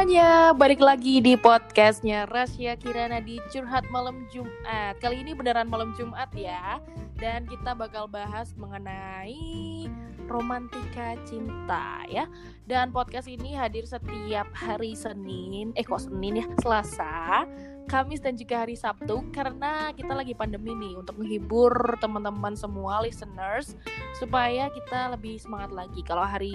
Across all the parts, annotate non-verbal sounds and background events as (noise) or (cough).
semuanya, balik lagi di podcastnya Rasya Kirana di Curhat Malam Jumat. Kali ini beneran malam Jumat ya. Dan kita bakal bahas mengenai romantika cinta ya. Dan podcast ini hadir setiap hari Senin Eh kok Senin ya, Selasa Kamis dan juga hari Sabtu karena kita lagi pandemi nih untuk menghibur teman-teman semua listeners supaya kita lebih semangat lagi. Kalau hari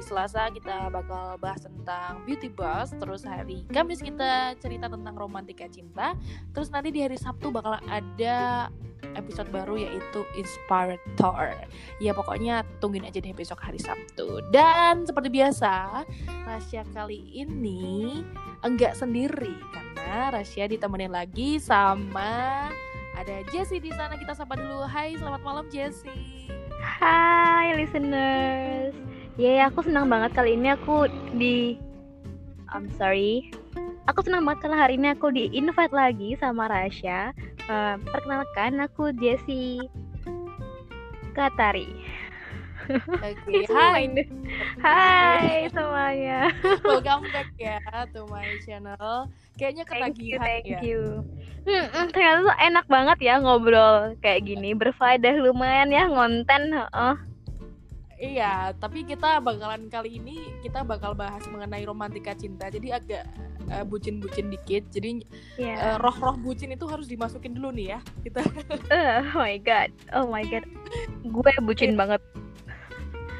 Selasa kita bakal bahas tentang beauty buzz, terus hari Kamis kita cerita tentang romantika cinta, terus nanti di hari Sabtu bakal ada episode baru yaitu Inspirator. Ya pokoknya tungguin aja deh besok hari Sabtu. Dan seperti biasa, Rasya kali ini enggak sendiri Rasya ditemenin lagi sama ada Jessie di sana. Kita sapa dulu. Hai, selamat malam Jessie. Hai listeners. Ya, yeah, aku senang banget kali ini aku di I'm sorry. Aku senang banget karena hari ini aku di invite lagi sama Rasya. Uh, perkenalkan aku Jessie Katari. Oke, okay. hai. Hai semuanya. Welcome back ya to my channel. Kayaknya ketagihan thank ya. you, Thank you. Hmm, hmm, ternyata tuh enak banget ya ngobrol kayak gini, berfaedah lumayan ya ngonten. Uh. Iya, tapi kita bakalan kali ini kita bakal bahas mengenai romantika cinta. Jadi agak uh, bucin-bucin dikit. Jadi yeah. uh, roh-roh bucin itu harus dimasukin dulu nih ya. Kita. uh, oh my god. Oh my god. Gue bucin yeah. banget.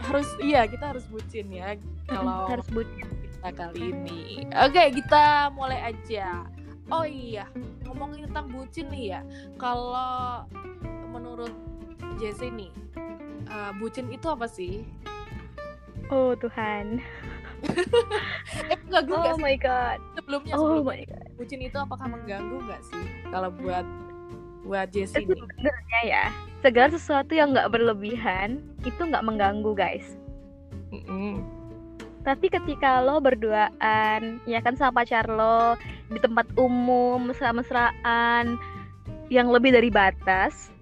Harus iya, kita harus bucin ya (laughs) kalau harus bucin kita kali ini. Oke, okay, kita mulai aja. Oh iya, ngomongin tentang bucin nih ya. Kalau menurut Jesse nih, uh, bucin itu apa sih? Oh Tuhan. (laughs) eh, mengganggu oh gak my god. Sebelumnya, oh sebelumnya my god. bucin itu apakah mengganggu nggak sih? Kalau buat buat Jessie nih. Sebenarnya ya, segala sesuatu yang nggak berlebihan itu nggak mengganggu guys. Mm -mm. Tapi ketika lo berduaan, ya kan sama pacar lo di tempat umum, mesra-mesraan yang lebih dari batas,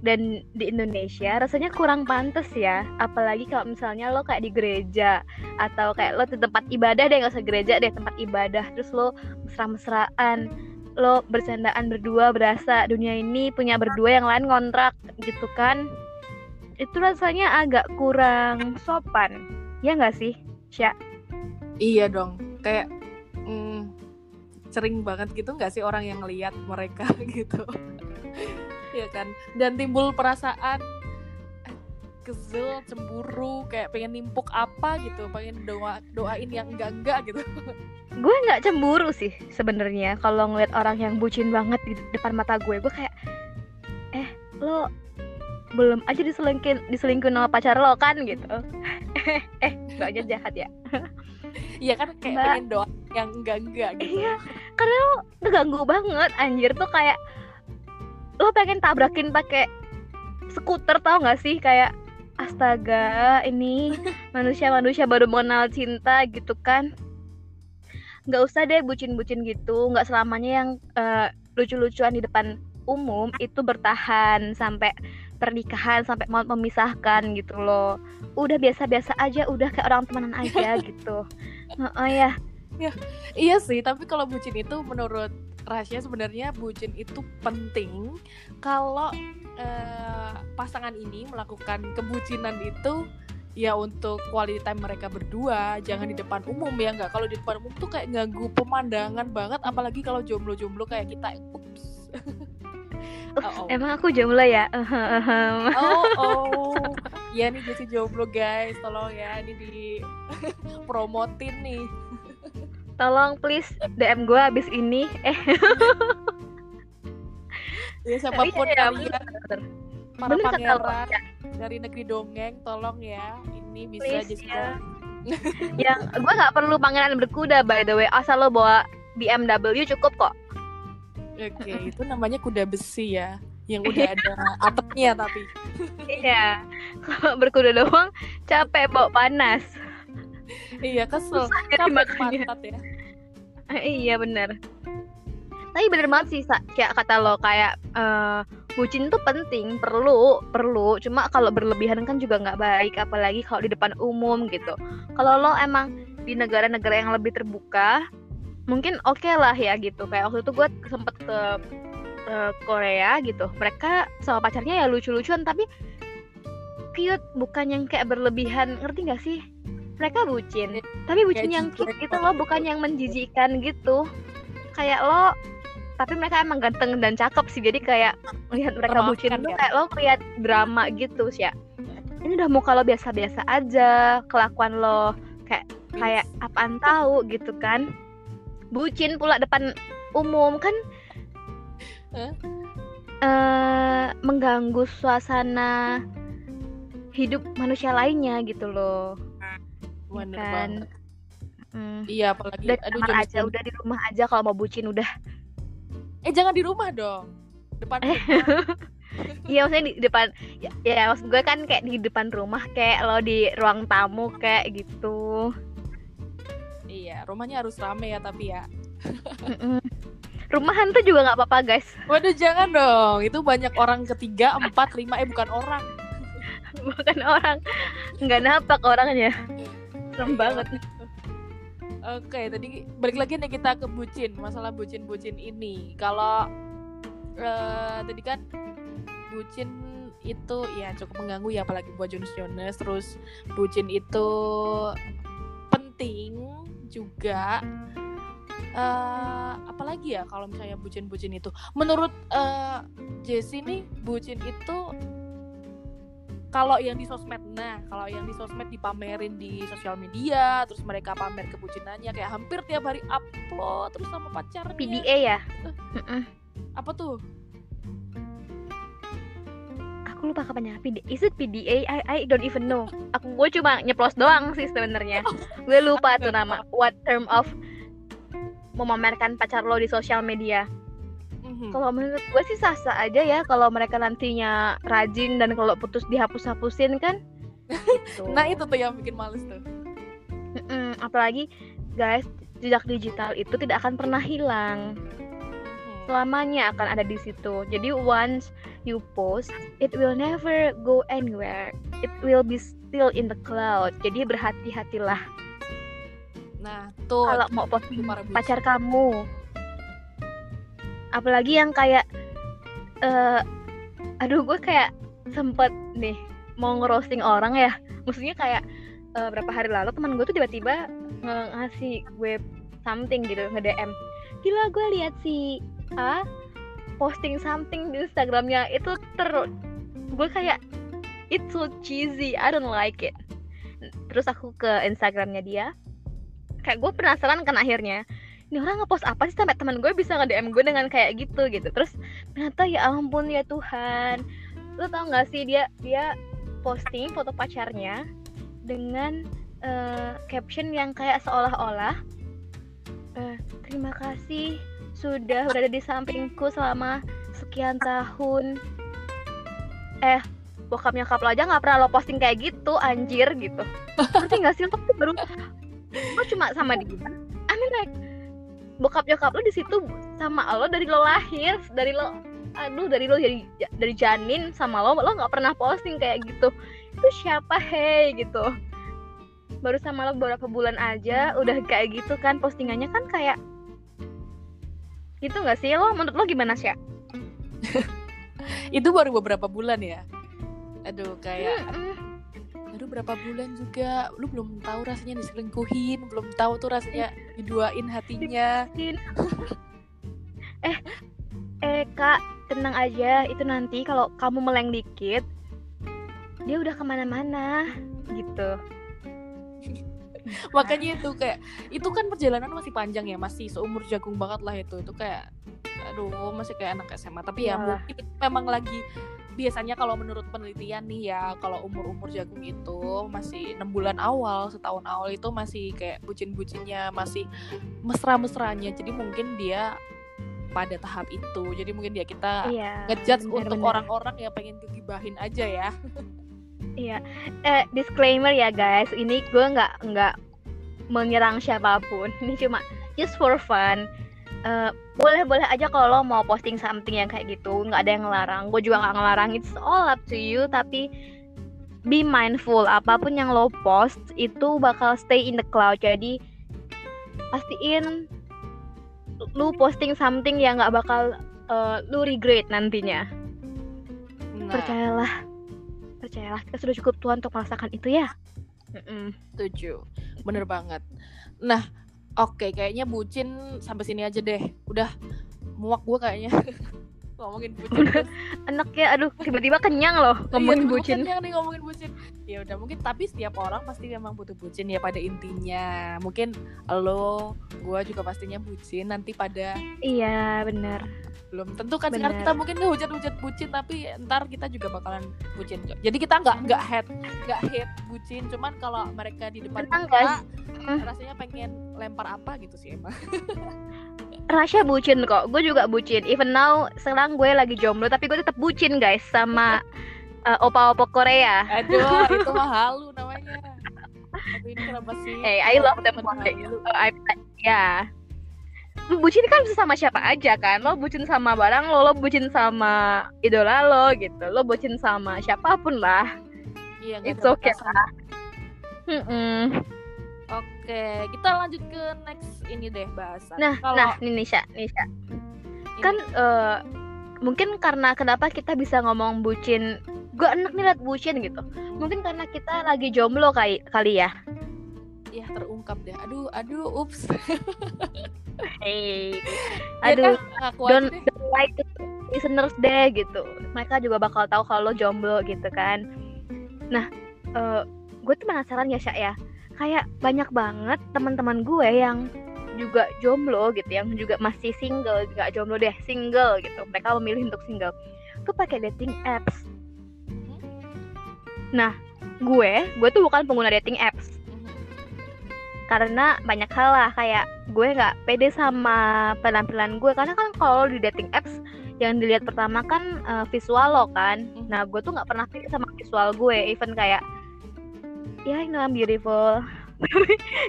dan di Indonesia rasanya kurang pantas ya apalagi kalau misalnya lo kayak di gereja atau kayak lo di tempat ibadah deh nggak usah gereja deh tempat ibadah terus lo mesra-mesraan lo bercandaan berdua berasa dunia ini punya berdua yang lain kontrak gitu kan? Itu rasanya agak kurang sopan. Ya nggak sih Sya? iya dong. Kayak mm, sering banget gitu nggak sih orang yang lihat mereka (laughs) gitu? Ya kan? Dan timbul perasaan kesel cemburu kayak pengen nimpuk apa gitu pengen doa doain yang enggak enggak gitu. Gue nggak cemburu sih sebenarnya kalau ngeliat orang yang bucin banget di depan mata gue. Gue kayak eh lo belum aja diselingkin diselingkuhin sama pacar lo kan? gitu. (laughs) Eh gak aja jahat ya. Iya kan kayak Mbak. pengen doa yang enggak enggak gitu. Iya karena lo ngeganggu banget anjir tuh kayak lo pengen tabrakin pakai skuter tau gak sih? Kayak astaga ini (laughs) manusia-manusia baru mengenal cinta gitu kan. Nggak usah deh bucin-bucin gitu nggak selamanya yang uh, lucu-lucuan di depan umum itu bertahan sampai pernikahan sampai mau memisahkan gitu loh. Udah biasa-biasa aja udah kayak orang temenan aja (laughs) gitu. Oh, oh ya. Ya iya sih tapi kalau bucin itu menurut rahasia sebenarnya bucin itu penting kalau uh, pasangan ini melakukan kebucinan itu ya untuk quality time mereka berdua jangan di depan umum ya nggak. Kalau di depan umum tuh kayak ganggu pemandangan banget apalagi kalau jomblo-jomblo kayak kita. Ups. (laughs) Oh, oh. emang aku jomblo ya? Oh (laughs) oh. Ya nih jadi jomblo guys. Tolong ya ini di (laughs) promotin nih. Tolong please DM gue abis ini. Eh ya siapa pun iya, kalian. para Bener pangeran ya. dari negeri dongeng tolong ya ini bisa please, ya. (laughs) yang gue nggak perlu pangeran berkuda by the way. Asal lo bawa BMW cukup kok. Oke okay, itu namanya kuda besi ya yang udah ada atapnya tapi. (laughs) Iya kalau berkuda doang capek bawa panas. Iya kesel. Capek pantat ya. (laughs) Iya bener tapi bener banget sih kayak kata lo kayak uh, bucin tuh penting perlu perlu. Cuma kalau berlebihan kan juga nggak baik apalagi kalau di depan umum gitu. Kalau lo emang di negara-negara yang lebih terbuka mungkin oke okay lah ya gitu. Kayak waktu itu gue sempet ke uh, Korea gitu. Mereka sama pacarnya ya lucu-lucuan tapi cute bukan yang kayak berlebihan. Ngerti gak sih? Mereka bucin tapi bucin yang cute gitu loh bukan yang menjijikan gitu. Kayak lo tapi mereka emang ganteng dan cakep sih jadi kayak melihat mereka bucin tuh ya? kayak lo lihat drama gitu sih ya ini udah muka lo biasa-biasa aja kelakuan lo kayak kayak apaan tahu gitu kan bucin pula depan umum kan huh? uh, mengganggu suasana hidup manusia lainnya gitu loh Bener kan hmm. iya apalagi udah aduh aja udah di rumah aja kalau mau bucin udah eh jangan di rumah dong depan (laughs) Iya maksudnya di depan ya, ya maksud gue kan kayak di depan rumah kayak lo di ruang tamu kayak gitu. Iya, rumahnya harus rame ya tapi ya. Rumahan tuh juga nggak apa-apa guys. Waduh jangan dong, itu banyak orang ketiga, empat, lima, eh bukan orang. (laughs) bukan orang, nggak napak orangnya. Serem banget. Oke, tadi balik lagi nih kita ke bucin, masalah bucin-bucin ini. Kalau uh, tadi kan bucin itu ya cukup mengganggu ya apalagi buat Jonas Jonas terus bucin itu penting juga uh, apalagi ya kalau misalnya bucin-bucin itu menurut uh, Jessie nih bucin itu kalau yang di sosmed nah kalau yang di sosmed dipamerin di sosial media terus mereka pamer kebucinannya kayak hampir tiap hari upload terus sama pacarnya. PDA ya? Uh, apa tuh? Aku lupa kapannya. PDA is it PDA I, I don't even know. Aku gue cuma nyeplos doang sih sebenarnya. Gue lupa tuh nama. What term of memamerkan pacar lo di sosial media hmm Kalau menurut gue sih sah-sah aja ya kalau mereka nantinya rajin dan kalau putus dihapus-hapusin kan. (laughs) gitu. nah itu tuh yang bikin males tuh. Mm-mm, apalagi guys jejak digital itu tidak akan pernah hilang. Selamanya akan ada di situ. Jadi once you post, it will never go anywhere. It will be still in the cloud. Jadi berhati-hatilah. Nah, tuh kalau mau posting pacar kamu, apalagi yang kayak uh, aduh gue kayak sempet nih mau ngerosting orang ya. Maksudnya kayak uh, berapa hari lalu teman gue tuh tiba-tiba ngasih gue something gitu nge DM gila gue lihat si A posting something di Instagramnya itu ter gue kayak it's so cheesy I don't like it. Terus aku ke Instagramnya dia kayak gue penasaran kan akhirnya ini orang ngepost apa sih sampai teman gue? Bisa nge-DM gue dengan kayak gitu gitu. Terus ternyata ya ampun ya Tuhan. Lo tau gak sih dia dia posting foto pacarnya dengan uh, caption yang kayak seolah-olah uh, terima kasih sudah berada di sampingku selama sekian tahun. Eh bokap nyokap lo aja nggak pernah lo posting kayak gitu anjir gitu. Ngerti gak sih? Lo baru lo cuma sama dia. I mean like bokap nyokap lo di situ sama lo dari lo lahir dari lo aduh dari lo jadi dari janin sama lo lo nggak pernah posting kayak gitu. Itu siapa hei gitu. Baru sama lo beberapa bulan aja udah kayak gitu kan postingannya kan kayak itu nggak sih? Lo menurut lo gimana sih (laughs) itu baru beberapa bulan ya? Aduh kayak baru berapa bulan juga? Lu belum tahu rasanya diselingkuhin belum tahu tuh rasanya diduain hatinya. (laughs) Eh eh kak tenang aja. Itu nanti kalau kamu meleng dikit dia udah ke mana-mana gitu. (laughs) Makanya itu kayak itu kan perjalanan masih panjang ya masih seumur jagung banget lah itu. Itu kayak aduh masih kayak anak SMA tapi ya, ya mungkin memang lagi biasanya kalau menurut penelitian nih ya kalau umur-umur jagung itu masih enam bulan awal setahun awal itu masih kayak bucin-bucinnya masih mesra-mesranya. Jadi mungkin dia pada tahap itu. Jadi mungkin dia kita iya, ngejudge untuk orang-orang yang pengen kegibahin aja ya. Iya. Eh, disclaimer ya guys. Ini gue nggak nggak menyerang siapa pun. Ini cuma just for fun uh, boleh boleh aja kalau lo mau posting something yang kayak gitu nggak ada yang ngelarang. Gue juga nggak ngelarang. It's all up to you tapi be mindful. Apa pun yang lo post itu bakal stay in the cloud. Jadi pastiin lu posting something yang nggak bakal uh, lu regret nantinya. Nah, percayalah. Percayalah kita sudah cukup Tuhan untuk merasakan itu ya. Mm-mm. setuju. Bener banget. Nah, oke kayaknya bucin sampai sini aja deh. Udah muak gue kayaknya. (laughs) ngomongin (laughs) bucin. terus. enak ya aduh tiba-tiba kenyang loh ngomongin Iya, bucin tiba-tiba nih ngomongin bucin. Ya udah mungkin tapi setiap orang pasti memang butuh bucin ya pada intinya. Mungkin lo, gue juga pastinya bucin nanti pada iya benar belum tentu kan sekarang kita mungkin nggak hujat-hujat bucin tapi ntar kita juga bakalan bucin jadi kita nggak nggak hate nggak hate bucin cuman kalau mereka di depan kita rasanya pengen lempar apa gitu sih emang (laughs) Rasya bucin kok. Gue juga bucin. Even now sekarang gue lagi jomblo tapi gue tetap bucin guys sama uh, opa-opa Korea. Aduh (laughs) itu mah halu namanya. Tapi ini kenapa sih? Hey, I love them halu? Uh, I, ya. Lu bucin kan bisa sama siapa aja kan? Lo bucin sama barang lo lo bucin sama idola lo gitu. Lo bucin sama siapa pun lah. Iya It's okay batasan. Mm-mm. Oke kita lanjut ke next ini deh bahasan nah kalau nah nih Nisha Nisha. Ini- kan eh, mungkin karena kenapa kita bisa ngomong bucin gue enak nih liat bucin gitu. Mungkin karena kita lagi jomblo kali kali ya. Ya terungkap deh. Aduh aduh ups. (laughs) Hey. Ya aduh aja don't, deh. don't to listeners deh gitu. Mereka juga bakal tahu kalau lo jomblo gitu kan. Nah gue tuh penasaran ya Syak ya kayak banyak banget teman-teman gue yang juga jomblo gitu yang juga masih single nggak jomblo deh single gitu. Mereka memilih untuk single. Tuh pakai dating apps. Nah gue gue tuh bukan pengguna dating apps. Karena banyak hal lah kayak gue nggak pede sama penampilan gue. Karena kan kalau di dating apps yang dilihat pertama kan eh, visual lo kan. Mhm. nah gue tuh nggak pernah pede sama visual gue. Even kayak ya you know I'm beautiful.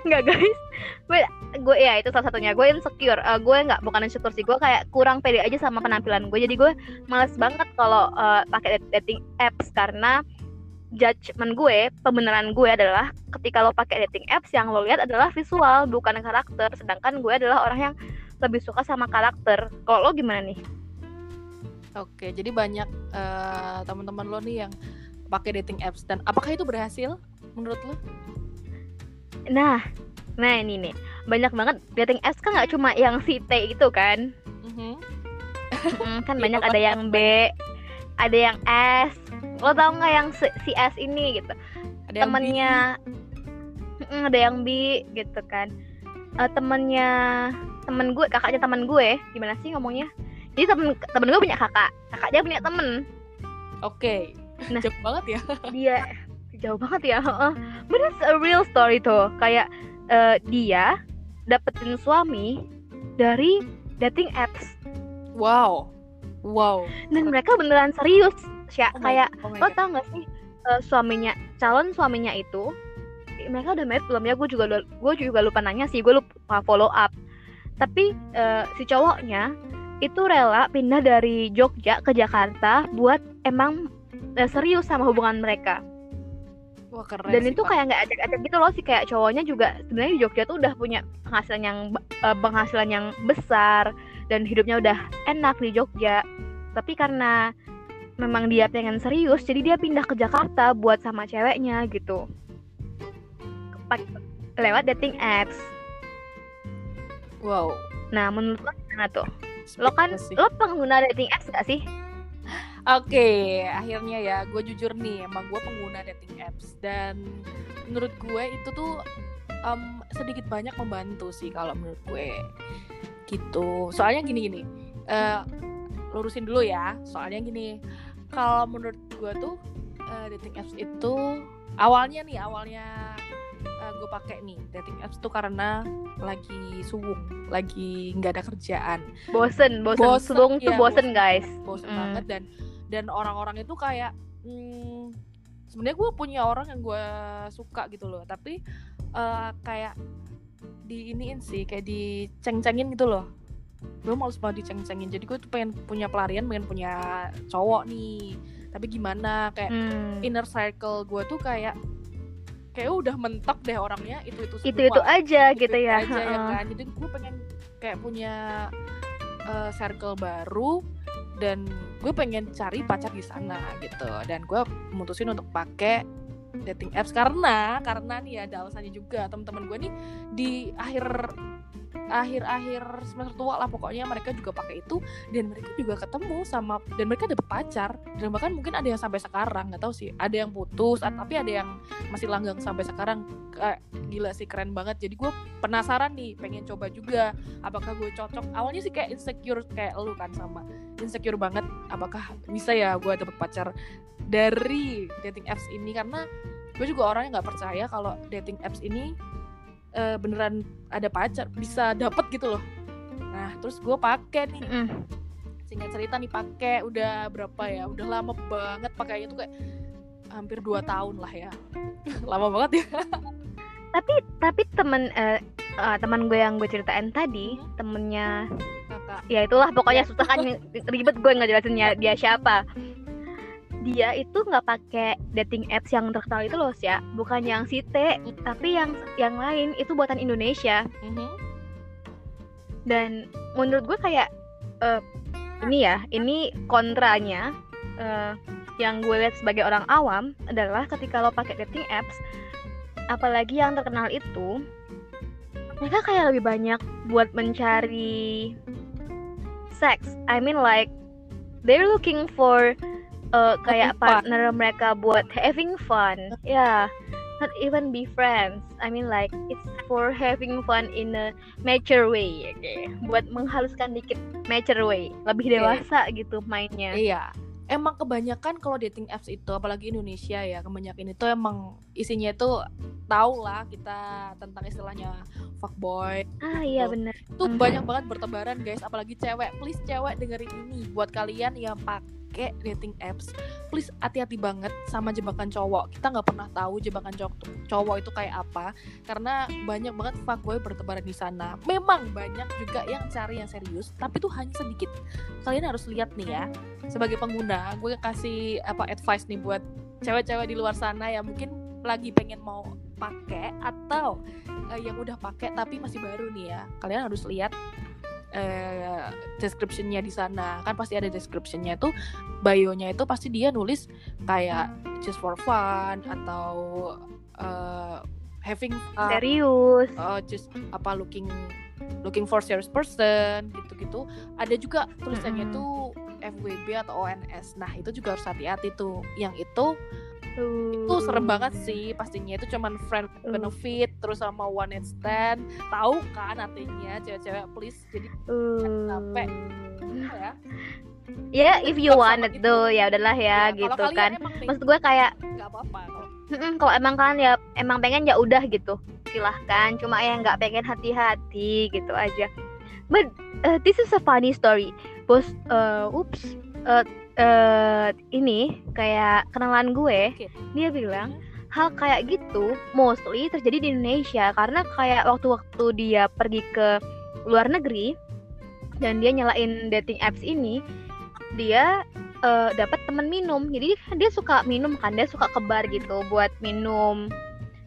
Nggak guys. Gue gue ya itu salah satunya. Gue insecure. Eh, gue nggak bukan insecure sih. Gue kayak kurang pede aja sama penampilan gue jadi gue males banget kalau eh, pakai dating apps karena judgement gue, pembenaran gue adalah ketika lo pakai dating apps yang lo lihat adalah visual bukan karakter, sedangkan gue adalah orang yang lebih suka sama karakter. Kalau lo gimana nih? Oke, jadi banyak eh, teman-teman lo nih yang pakai dating apps. Dan apakah itu berhasil menurut lo? Nah, nah ini nih banyak banget dating apps kan nggak cuma yang si T itu kan, Mhm. Mm, kan (laughs) Iya, banyak ada pokoknya yang B, ada yang S. Lo tau nggak yang si, si S ini gitu? Ada yang temennya Mm, ada yang bi gitu kan Eh, temennya temen gue kakaknya temen gue gimana sih ngomongnya jadi temen temen gue punya kakak kakaknya punya temen Oke. Nah. Jauh banget ya. dia (laughs) jauh banget ya heeh. but it's a real story tuh kayak eh, dia dapetin suami dari dating apps Wow. Wow. dan mereka beneran serius Sya. Oh kayak oh lo tau gak sih eh, suaminya calon suaminya itu mereka udah married belum ya gue juga gue juga lupa nanya sih gue lupa follow up tapi eh, si cowoknya itu rela pindah dari Jogja ke Jakarta buat emang serius sama hubungan mereka Wah, keren dan sih, itu Pak. kayak nggak ajak-ajak gitu loh sih kayak cowoknya juga sebenarnya di Jogja tuh udah punya penghasilan yang eh, penghasilan yang besar dan hidupnya udah enak di Jogja tapi karena memang dia pengen serius jadi dia pindah ke Jakarta buat sama ceweknya gitu lewat dating apps Wow. nah menurut lo gimana tuh lo kan sih. lo pengguna dating apps gak sih Oke, akhirnya ya, gue jujur nih, emang gue pengguna dating apps dan menurut gue itu tuh em, sedikit banyak membantu sih kalau menurut gue, gitu. Soalnya gini-gini, eh, lurusin dulu ya. Soalnya gini, kalau menurut gue tuh eh, dating apps itu awalnya nih, awalnya eh, gue pakai nih dating apps tuh karena lagi suwung, lagi nggak ada kerjaan bosen bosen, Bosen, Sulung tuh iya, bosen, bosen. guys bosen Mm. banget dan dan orang-orang itu kayak hmm, sebenarnya gue punya orang yang gue suka gitu loh. Tapi eh, kayak di iniin sih kayak diceng-cengin gitu loh. Gue males banget diceng-cengin jadi gue tuh pengen punya pelarian pengen punya cowok nih. Tapi gimana? Kayak Hmm. inner circle gue tuh kayak kayak udah mentok deh orangnya itu itu Itu itu aja gitu ya. aja ya heeh. kan. Jadi gue pengen kayak punya uh, circle baru dan gue pengen cari pacar di sana gitu. Dan gue memutusin untuk pakai dating apps. Karena karena nih ada alasannya juga. Teman-teman gue nih di akhir akhir-akhir semester tua lah pokoknya mereka juga pakai itu. Dan mereka juga ketemu sama dan mereka dapet pacar. Dan bahkan mungkin ada yang sampai sekarang nggak tahu sih. Ada yang putus tapi ada yang masih langgang sampai sekarang. Kayak gila sih keren banget. Jadi gue penasaran nih pengen coba juga. Apakah gue cocok? Awalnya sih kayak insecure kayak lu kan sama. Insecure banget apakah bisa ya gue dapet pacar dari dating apps ini karena gue juga orangnya nggak percaya kalau dating apps ini eh, beneran ada pacar bisa dapet gitu loh. Nah terus gue pakai nih. Mm-mm. singkat cerita nih pakai udah berapa ya? Udah lama banget pakainya tuh kayak hampir 2 tahun lah ya. (laughs) Lama banget ya. Tapi tapi temen eh, eh, teman gue yang gue ceritain tadi, temennya kakak. ya itulah pokoknya Ya. susah kan (laughs) ribet gue ngejelasinnya dia siapa. Dia itu nggak pakai dating apps yang terkenal itu loh ya, bukan yang Site, tapi yang yang lain itu buatan Indonesia. Mhm. dan menurut gue kayak eh, ini ya ini kontranya eh, yang gue lihat sebagai orang awam adalah ketika lo pakai dating apps apalagi yang terkenal itu mereka kayak lebih banyak buat mencari seks I mean like they're looking for eh, kayak Having fun. partner mereka buat having fun ya not even be friends I mean like it's for having fun in a mature way oke buat menghaluskan dikit mature way lebih dewasa gitu mainnya Iya. Emang kebanyakan kalau dating apps itu apalagi Indonesia ya, kebanyakan itu emang isinya itu tahu lah kita tentang istilahnya fuckboy. ah iya Betul. bener Itu Mhm. banyak banget bertebaran guys, apalagi cewek. Please cewek dengerin ini buat kalian yang pakai dating apps. Please hati-hati banget sama jebakan cowok. Kita nggak pernah tahu jebakan cowok cowok itu kayak apa karena banyak banget fuckboy bertebaran di sana. Memang banyak juga yang cari yang serius, tapi itu hanya sedikit. Kalian harus lihat nih ya, sebagai pengguna, gue kasih apa advice nih buat cewek-cewek di luar sana yang mungkin lagi pengen mau pakai atau eh, yang udah pakai tapi masih baru nih ya. Kalian harus lihat eh descriptionnya di sana. Kan pasti ada descriptionnya tuh bio-nya itu pasti dia nulis kayak just for fun atau eh, having fun. Serius. Oh just apa looking looking for serious person gitu-gitu. Ada juga tulisannya Mm-mm. tuh FWB atau ONS nah itu juga harus hati-hati tuh. Yang itu itu serem banget sih pastinya. Itu cuman friend Uh. benefit terus sama one night stand. Tahu kan artinya cewek-cewek please jadi Uh. apa ya? Ya if you want it gitu. tuh ya udahlah ya, kalau gitu kan. maksud gue kayak nggak apa-apa kalau "Mm-mm, kalau emang kalian ya emang pengen ya udah gitu silahkan. Cuma ya nggak pengen hati-hati gitu aja. But uh, this is a funny story. Bos uh, ups uh, uh, ini kayak kenalan gue Oke. dia bilang hal kayak gitu mostly terjadi di Indonesia karena kayak waktu-waktu dia pergi ke luar negeri dan dia nyalain dating apps ini dia eh, dapat temen minum. Jadi dia- suka minum kan dia suka ke bar gitu buat minum.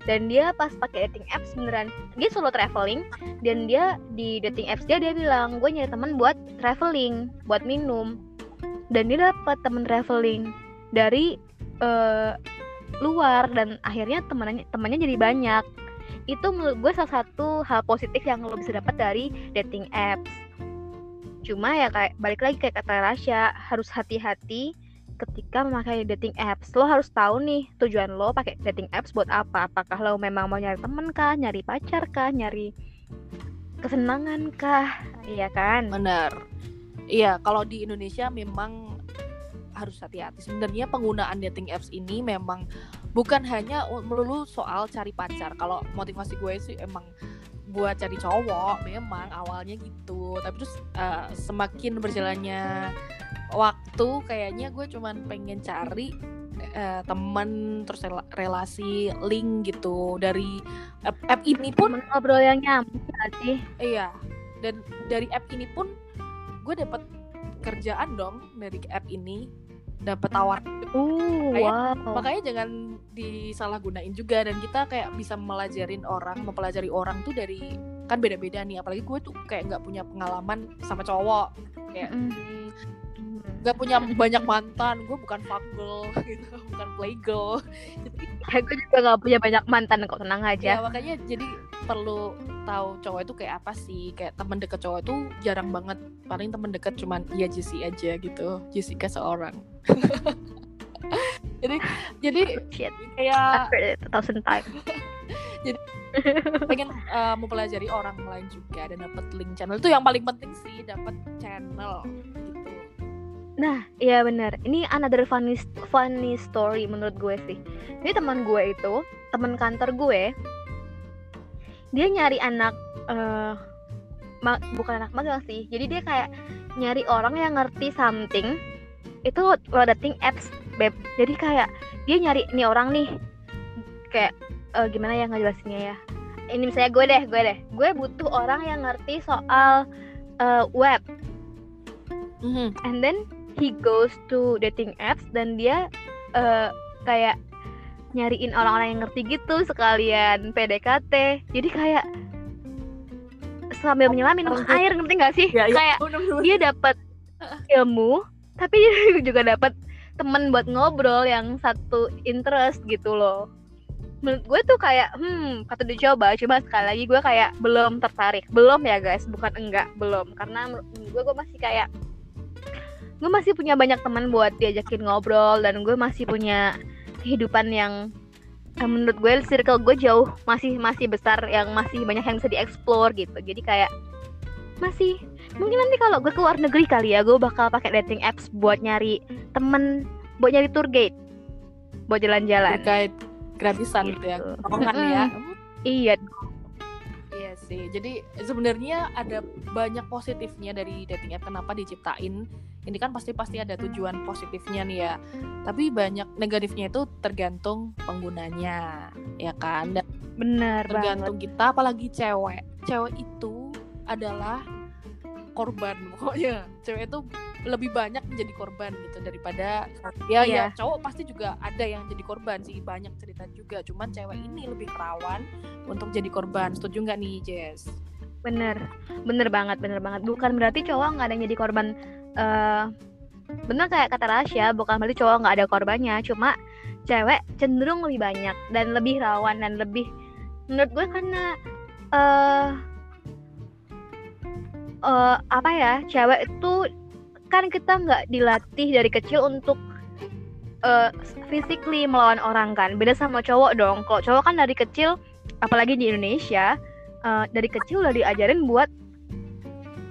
Dan dia pas pakai dating apps beneran dia solo traveling dan dia di dating apps dia dia bilang gue nyari temen buat traveling buat minum dan dia dapat temen traveling dari eh, luar dan akhirnya temennya temannya jadi banyak. Itu menurut gue salah satu hal positif yang lo bisa dapat dari dating apps. Cuma ya kayak balik lagi kayak kata Rasya harus hati-hati ketika memakai dating apps. Lo harus tahu nih tujuan lo pakai dating apps buat apa. Apakah lo memang mau nyari temen kah nyari pacar kah nyari kesenangan kah? Iya kan? Benar iya kalau di Indonesia memang harus hati-hati. Sebenarnya penggunaan dating apps ini memang bukan hanya melulu soal cari pacar. Kalau motivasi gue sih emang buat cari cowok memang awalnya gitu. Tapi terus eh, semakin berjalannya waktu kayaknya gue cuman pengen cari eh, temen terus rela- relasi link gitu. Dari app, app ini pun Temen ngobrol yang nyambung sih Iya. Dan dari app ini pun gue dapet kerjaan dong dari app ini. dapat tawar Uh, Kayak- wow. makanya jangan disalahgunain juga dan kita kayak bisa melajarin orang mempelajari orang tuh dari kan beda-beda nih apalagi gue tuh kayak nggak punya pengalaman sama cowok kayak Mm. hmm, nggak punya banyak mantan gue bukan fuck girl (laughs) gitu bukan play girl. Jadi Ya, gue juga gak punya banyak mantan kok tenang ya aja. makanya jadi perlu tahu cowok itu kayak apa sih? Kayak teman deket cowok itu jarang banget. Paling teman deket cuman ya Jesse aja gitu Jessica seorang. (laughs) Jadi jadi Shit, kayak thousand times. (laughs) pengen uh, mempelajari orang lain juga dan dapat link channel. Itu yang paling penting sih dapat channel Nah, iya benar. Ini another funny funny story menurut gue sih. Ini teman gue itu, teman kantor gue, dia nyari anak ma- bukan anak magang sih. Jadi dia kayak nyari orang yang ngerti something itu lewat dating apps, beb. Jadi kayak dia nyari nih orang nih kayak eh, gimana ya ngejelasinnya ya. Ini misalnya gue deh, gue deh. Gue butuh orang yang ngerti soal eh, web Mhm. and then he goes to dating apps dan dia eh, kayak nyariin orang-orang yang ngerti gitu sekalian PDKT jadi kayak sambil menyelam minum air ngerti gak sih? Ya, ya. kayak dia dapat ilmu tapi dia (laughs) juga dapat temen buat ngobrol yang satu interest gitu loh. Menurut gue tuh kayak hmm kata dicoba. Cuma sekali lagi gue kayak belum tertarik. Belum ya guys. Bukan enggak belum. Karena menurut gue gue masih kayak gue masih punya banyak teman buat diajakin ngobrol dan gue masih punya kehidupan yang eh, menurut gue circle gue jauh masih masih besar yang masih banyak yang bisa dieksplor gitu. Jadi kayak masih mungkin nanti kalau gue ke luar negeri kali ya gue bakal pakai dating apps buat nyari temen buat nyari tour guide buat jalan-jalan. Terkait gratisan gitu. ya Gitu. ya. Iya Iya sih. Jadi sebenarnya ada banyak positifnya dari dating app. Kenapa diciptain? Ini kan pasti pasti ada tujuan positifnya nih ya. Tapi banyak negatifnya itu tergantung penggunanya, ya kan? Dan banget tergantung kita, apalagi cewek. Cewek itu adalah korban pokoknya. Cewek itu lebih banyak menjadi korban gitu daripada ya Iya. ya cowok pasti juga ada yang jadi korban sih banyak cerita juga cuman cewek ini lebih rawan untuk jadi korban setuju nggak nih Jess? bener bener banget bener banget bukan berarti cowok nggak ada yang jadi korban eh bener kayak kata Rasya bukan berarti cowok nggak ada korbannya cuma cewek cenderung lebih banyak dan lebih rawan dan lebih menurut gue karena eh eh, apa ya cewek itu kan kita nggak dilatih dari kecil untuk eh physically melawan orang kan. Beda sama cowok dong. Kalau cowok kan dari kecil apalagi di Indonesia eh, dari kecil udah diajarin buat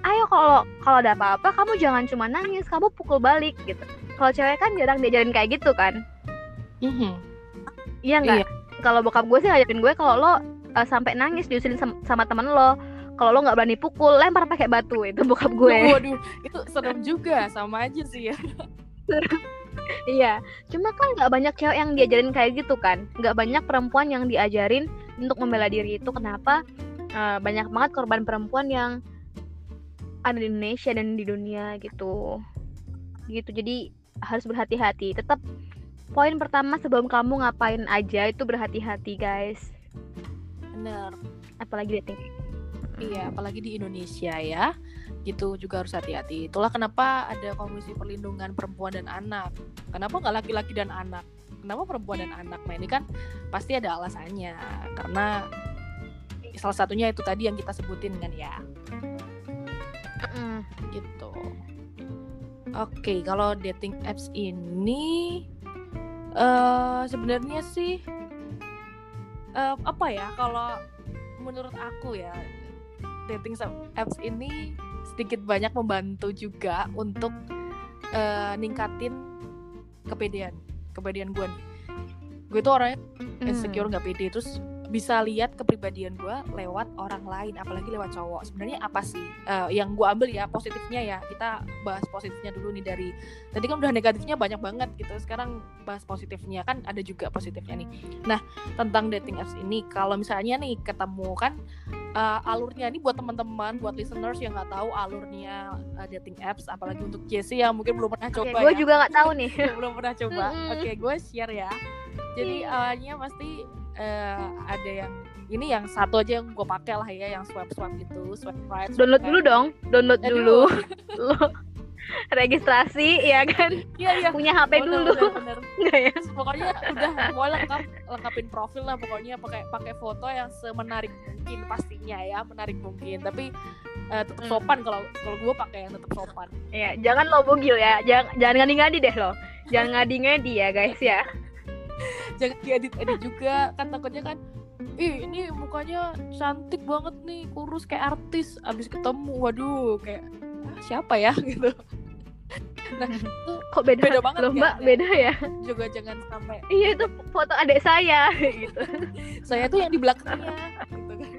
ayo kalau kalau ada apa-apa kamu jangan cuma nangis kamu pukul balik gitu. Kalau cewek kan jarang diajarin kayak gitu kan. Mhm. iya nggak? Iya. kalau bokap gue sih ngajarin gue kalau lo eh, sampai nangis diusilin sama, sama temen lo kalau lo nggak berani pukul lempar pakai batu itu bokap gue. Waduh, itu serem juga, sama aja sih ya. (laughs) iya cuma kan nggak banyak cewek yang diajarin kayak gitu kan. Nggak banyak perempuan yang diajarin untuk membela diri itu. Kenapa? Eh, banyak banget korban perempuan yang ada di Indonesia dan di dunia gitu. Gitu jadi harus berhati-hati. Tetap poin pertama sebelum kamu ngapain aja itu berhati-hati guys. Bener. apalagi dating Iya, apalagi di Indonesia ya. Gitu juga harus hati-hati. Itulah kenapa ada Komisi Perlindungan Perempuan dan Anak. Kenapa nggak laki-laki dan anak? Kenapa perempuan dan anak? Nah ini kan pasti ada alasannya. Karena salah satunya itu tadi yang kita sebutin kan ya. Mm, gitu. Oke, kalau dating apps ini eh sebenarnya sih eh, apa ya? Kalau menurut aku ya dating apps ini sedikit banyak membantu juga untuk eh, ningkatin kepedean, kepedean gue nih. Gue tuh orangnya mm. insecure nggak pede terus bisa lihat kepribadian gue lewat orang lain apalagi lewat cowok sebenarnya apa sih Eh, yang gue ambil ya positifnya ya kita bahas positifnya dulu nih dari tadi kan udah negatifnya banyak banget gitu sekarang bahas positifnya kan ada juga positifnya nih nah tentang dating apps ini kalau misalnya nih ketemu kan uh, alurnya ini buat teman-teman, buat listeners yang nggak tahu alurnya uh, dating apps, apalagi untuk Jessie yang mungkin belum pernah coba. Okay, gue ya. juga nggak tahu nih. (laughs) belum pernah coba. Mm. Oke, okay, gue share ya. Jadi Iya. awalnya pasti uh, ada yang ini yang satu aja yang gue pakai lah ya, yang swipe swipe gitu, swipe right. swipe Download left. dulu dong, download Aduh. dulu. (laughs) (laughs) registrasi ya kan? Iya iya. Punya HP Bener, dulu. bener, bener. Ya? pokoknya udah mau lengkap lengkapin profil lah pokoknya pakai pakai foto yang semenarik mungkin pastinya ya menarik mungkin tapi eh, tetap Hmm. sopan kalau kalau gue pakai yang tetap sopan Iya, jangan lo bugil ya. Jangan jangan ngadi-ngadi deh lo. Jangan (laughs) ngadi-ngadi ya guys ya. jangan diedit edit juga kan takutnya kan ih ini mukanya cantik banget nih kurus kayak artis abis ketemu waduh kayak ah, siapa ya (laughs) gitu nah itu Kok beda? Beda banget Loh, kan? Mbak, beda ya. juga jangan sampai Iya itu foto adik saya (laughs) gitu. saya tuh yang di belakangnya gitu kan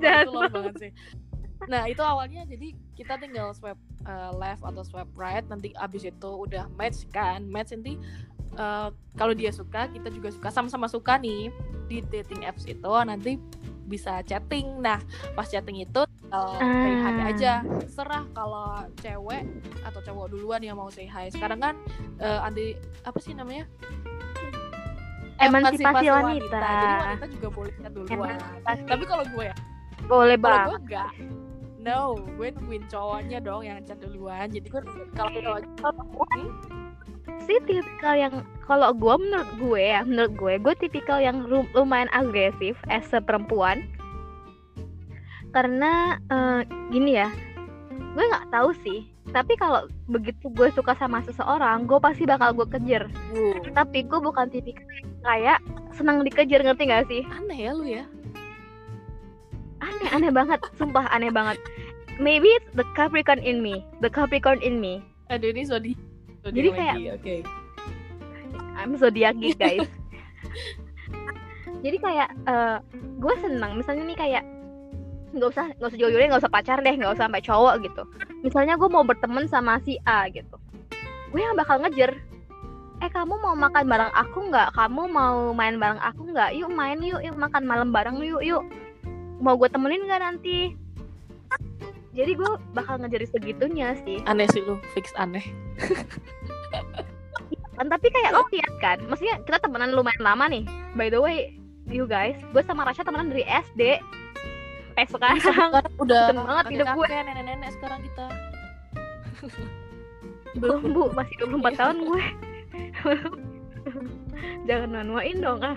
Jahat itu banget sih nah itu awalnya jadi kita tinggal swipe uh, left atau swipe right nanti abis itu udah match kan match nanti uh, kalau dia suka kita juga suka sama-sama suka nih di dating apps itu nanti bisa chatting nah pas chatting itu uh, say hi Ah. aja serah kalau cewek atau cowok duluan yang mau say hi sekarang kan uh, ada apa sih namanya Emansipasi wanita. Jadi wanita juga boleh chat duluan. Emansipasi. Tapi kalau gue ya, Boleh kalau bang. gue enggak. No, gue nungguin cowoknya dong yang chat duluan. Jadi gue kalau cowoknya hmm, sih tipikal yang kalau gue menurut gue ya menurut gue gue tipikal yang lumayan agresif as a perempuan karena eh, gini ya gue nggak tahu sih tapi kalau begitu gue suka sama seseorang gue pasti bakal gue kejar wuh, tapi gue bukan tipikal kayak senang dikejar ngerti gak sih aneh ya lu ya. aneh aneh banget sumpah aneh banget maybe it's the Capricorn in me the Capricorn in me Aduh ini zodi. Jadi kayak- oke. I'm zodiac guys. (laughs) Jadi kayak eh, gue senang misalnya nih kayak nggak usah nggak usah jauh-jauh deh, nggak usah pacar deh nggak usah sampai cowok gitu. Misalnya gue mau berteman sama si A gitu, gue yang bakal ngejer. Eh kamu mau makan bareng aku nggak? Kamu mau main bareng aku nggak? Yuk main yuk, yuk makan malam bareng yuk yuk. Mau gue temenin nggak nanti? Jadi gue bakal ngejar segitunya sih. Aneh sih lu, fix aneh. kan tapi kayak lo lihat kan maksudnya kita temenan lumayan lama nih by the way you guys gue sama Rasha temenan dari SD eh sekarang Sekarang udah Keren banget hidup gue. nenek-nenek sekarang kita. (laughs) belum bu masih 24 tahun gue (laughs) jangan manuain dong ah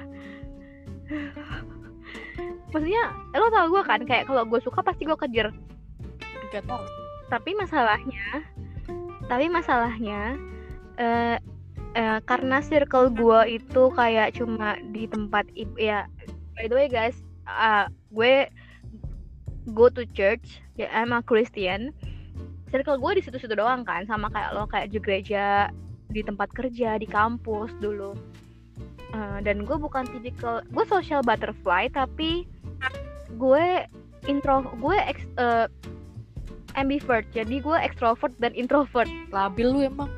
maksudnya lo tau gue kan kayak kalau gue suka pasti gue kejar Gak tau. tapi masalahnya tapi masalahnya eh eh, karena circle gua itu kayak cuma di tempat ya by the way guys uh, gue go to church ya I'm a Christian. Circle gue di situ-situ doang kan sama kayak lo kayak di gereja di tempat kerja di kampus dulu. Eh, dan gue bukan tipikal gue social butterfly tapi gue intro gue ex, eh, ambivert. Jadi gue extrovert dan introvert. Labil lu emang.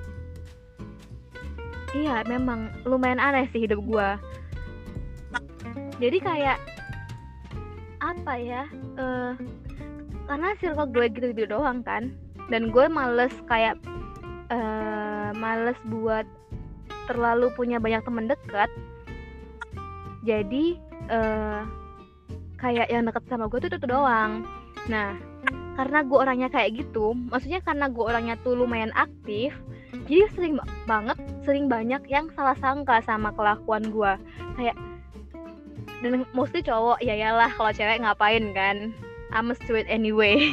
iya memang lumayan aneh sih hidup gue. Jadi kayak apa ya eh karena circle gue gitu-gitu doang kan. Dan gue males kayak eh males buat terlalu punya banyak teman dekat. Jadi eh kayak yang deket sama gue tuh itu doang. Nah karena gue orangnya kayak gitu maksudnya karena gue orangnya tuh lumayan aktif jadi sering ba- banget sering banyak yang salah sangka sama kelakuan gue. Kayak dan mostly cowok ya yalah kalau cewek ngapain kan? I'm a straight anyway. (laughs)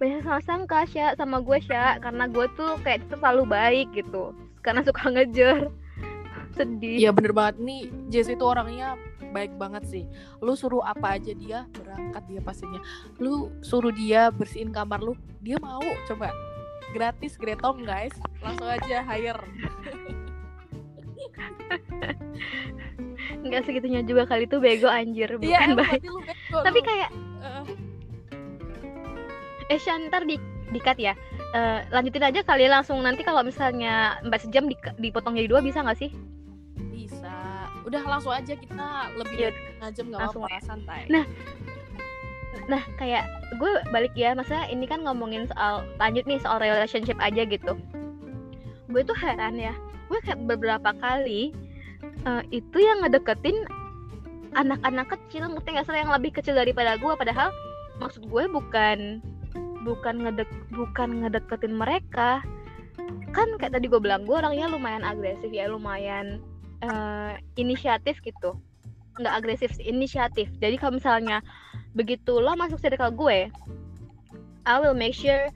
Banyak salah sangka Sya sama gue Sya. Karena gue tuh kayak terlalu baik gitu. Karena suka ngejar. (laughs) Sedih. Iya bener banget. Nih Jess itu orangnya baik banget sih. Lu suruh apa aja dia berangkat dia pastinya. Lu suruh dia bersihin kamar lu Dia mau. Coba. Gratis Gretom guys. Langsung aja hire (laughs) nggak segitunya juga kali itu bego anjir. Bukan Iya emang baik. berarti lu bego tapi lu. kayak Eh, eh Sya, ntar di dikat ya. Eh, lanjutin aja kali langsung nanti kalau misalnya mbak sejam di, dipotong jadi dua bisa nggak sih? Bisa. Udah langsung aja kita lebih Iya, dari jam nggak langsung apa-apa santai. Nah, Nah, kayak gue balik ya, masa ini kan ngomongin soal lanjut nih soal relationship aja gitu. Gue tuh heran ya, gue kayak beberapa kali eh, itu yang ngedeketin anak-anak kecil, ngerti nggak sih yang lebih kecil daripada gue, padahal maksud gue bukan bukan ngedek bukan ngedeketin mereka. Kan kayak tadi gue bilang, gue orangnya lumayan agresif ya, lumayan eh, inisiatif gitu. Nggak agresif, inisiatif. Jadi kalau misalnya begitu lo masuk circle gue I will make sure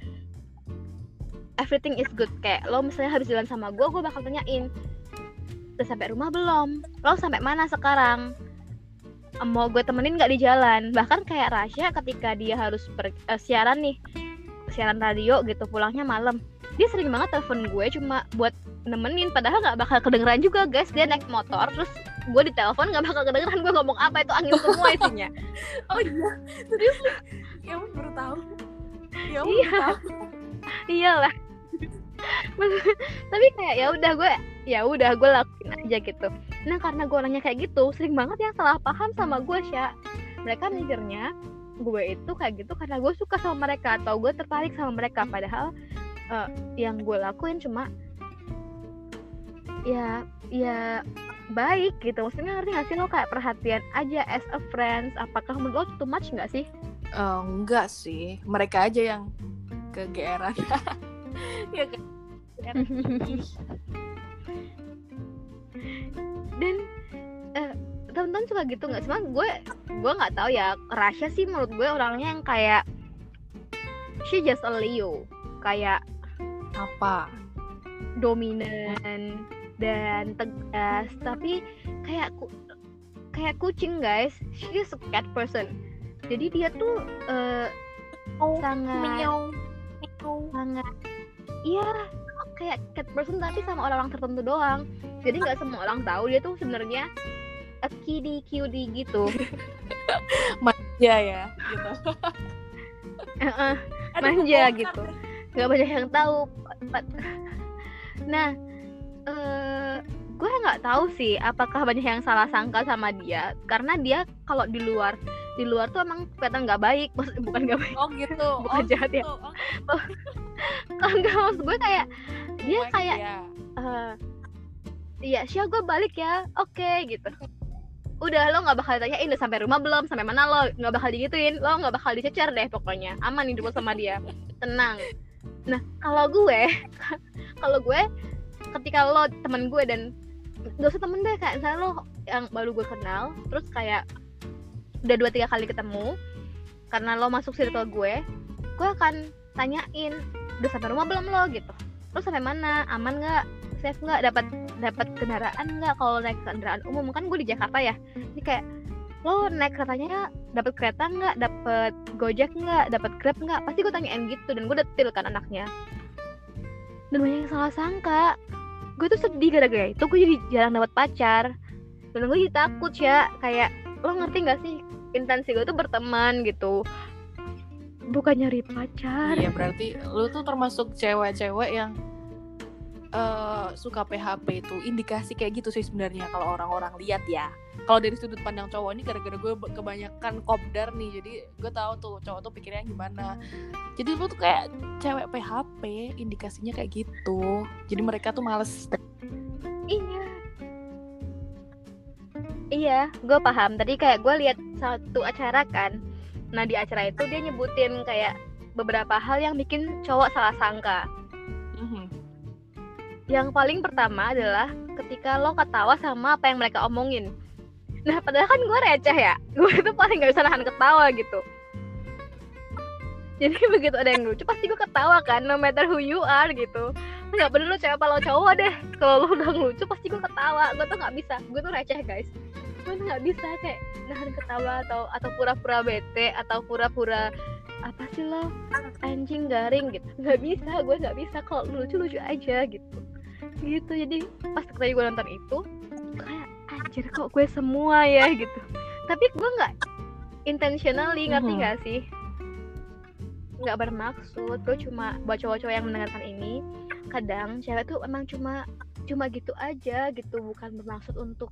everything is good kayak lo misalnya habis jalan sama gue gue bakal tanyain udah sampai rumah belum? Lo sampai mana sekarang? Mau gue temenin nggak di jalan? Bahkan kayak Rasya ketika dia harus per, eh, siaran nih siaran radio gitu pulangnya malam. Dia sering banget telepon gue cuma buat nemenin padahal nggak bakal kedengeran juga guys. Dia naik motor terus gue ditelepon nggak bakal kedengeran. Gue ngomong apa itu angin semua isinya. (laughs) Oh iya serius? Ya ampun baru tahu. Ya Iya. iyalah. (laughs) Tapi kayak ya udah gue ya udah gue lakuin aja gitu. Nah karena gue orangnya kayak gitu sering banget yang salah paham sama gue sya. Mereka mikirnya gue itu kayak gitu karena gue suka sama mereka atau gue tertarik sama mereka. Padahal eh, yang gue lakuin cuma ya ya baik gitu. Maksudnya ngerti gak sih lo? Kayak perhatian aja as a friends. Apakah menurut lo too much nggak sih? Eh, enggak sih. Mereka aja yang kegeeran. (laughs) Ya kan (laughs) dan eh, teman-teman suka gitu nggak? Cuma gue gue nggak tahu ya. Rasya sih menurut gue orangnya yang kayak she just a Leo. Kayak apa? dominan dan tegas. Tapi kayak ku- kayak kucing guys. She is a cat person. Jadi dia tuh eh, oh sangat meow meow. sangat iya kayak cat person tapi sama orang-orang tertentu doang. Jadi nggak semua orang tahu dia tuh sebenarnya a kitty cutie gitu. (laughs) Ya ya gitu. (laughs) Heeh, Aduh, Manja gitu. nggak banyak yang tahu. Nah eh gue nggak tahu sih apakah banyak yang salah sangka sama dia. Karena dia kalau di luar di luar tuh emang kelihatan nggak baik. Maksud, bukan nggak baik. Oh gitu. (laughs) Bukan oh, jahat ya. gitu. oh, enggak maksud gue kayak dia kayak iya. eh iya Syah gue balik ya oke gitu. (laughs) Udah lo nggak bakal ditanyain udah sampai rumah belum? Sampai mana lo? Nggak bakal digituin lo nggak bakal dicecer deh pokoknya. Aman hidup lo sama dia. (laughs) Tenang. Nah kalau gue (laughs) kalau gue ketika lo temen gue dan gak usah temen deh kayak misalnya lo yang baru gue kenal terus kayak udah dua tiga kali ketemu karena lo masuk circle gue gue akan tanyain udah sampai rumah belum lo? gitu lo sampai mana? Aman nggak? Safe nggak? Dapat dapat kendaraan nggak kalau naik kendaraan umum? Kan gue di Jakarta ya. Ini kayak lo naik keretanya dapat kereta nggak? Dapat gojek nggak? Dapat grab nggak? Pasti gue tanyain gitu dan gue detil kan anaknya. Dan banyak yang salah sangka. Gue tuh sedih gara-gara itu. Gue jadi jarang dapat pacar. Dan gue jadi takut ya kayak lo ngerti nggak sih? Intensi gue tuh berteman gitu bukan nyari pacar Iya berarti lu tuh termasuk cewek-cewek yang eh suka PHP itu indikasi kayak gitu sih sebenarnya kalau orang-orang lihat ya. Kalau dari sudut pandang cowok ini gara-gara gue kebanyakan kopdar nih, jadi gue tahu tuh cowok tuh pikirnya gimana. Jadi lu tuh kayak cewek PHP, indikasinya kayak gitu. Jadi mereka tuh males. Iya. Iya, gue paham. Tadi kayak gue lihat satu acara kan. Nah di acara itu dia nyebutin kayak beberapa hal yang bikin cowok salah sangka. Mhm. Yang paling pertama adalah ketika lo ketawa sama apa yang mereka omongin. Nah padahal kan gue receh ya. (laughs) Gue itu paling gak bisa nahan ketawa gitu. Jadi (laughs) begitu ada yang lucu pasti gue ketawa kan, no matter who you are gitu. Nggak peduli lo cewek apa lo cowok deh. Kalau lo udah lucu pasti gue ketawa. Gue tuh nggak bisa. Gue tuh receh guys. Gue tuh nggak bisa kayak nahan ketawa atau atau pura-pura bete atau pura-pura apa sih lo anjing garing gitu. Nggak bisa gue nggak bisa kalau lucu lucu aja gitu. Gitu jadi pas tadi gue nonton itu kayak anjir kok gue semua ya gitu. Tapi gue nggak intentionally ngerti Mhm. nggak sih? Nggak bermaksud gue cuma buat cowok-cowok yang mendengarkan ini kadang cewek tuh emang cuma cuma gitu aja gitu bukan bermaksud untuk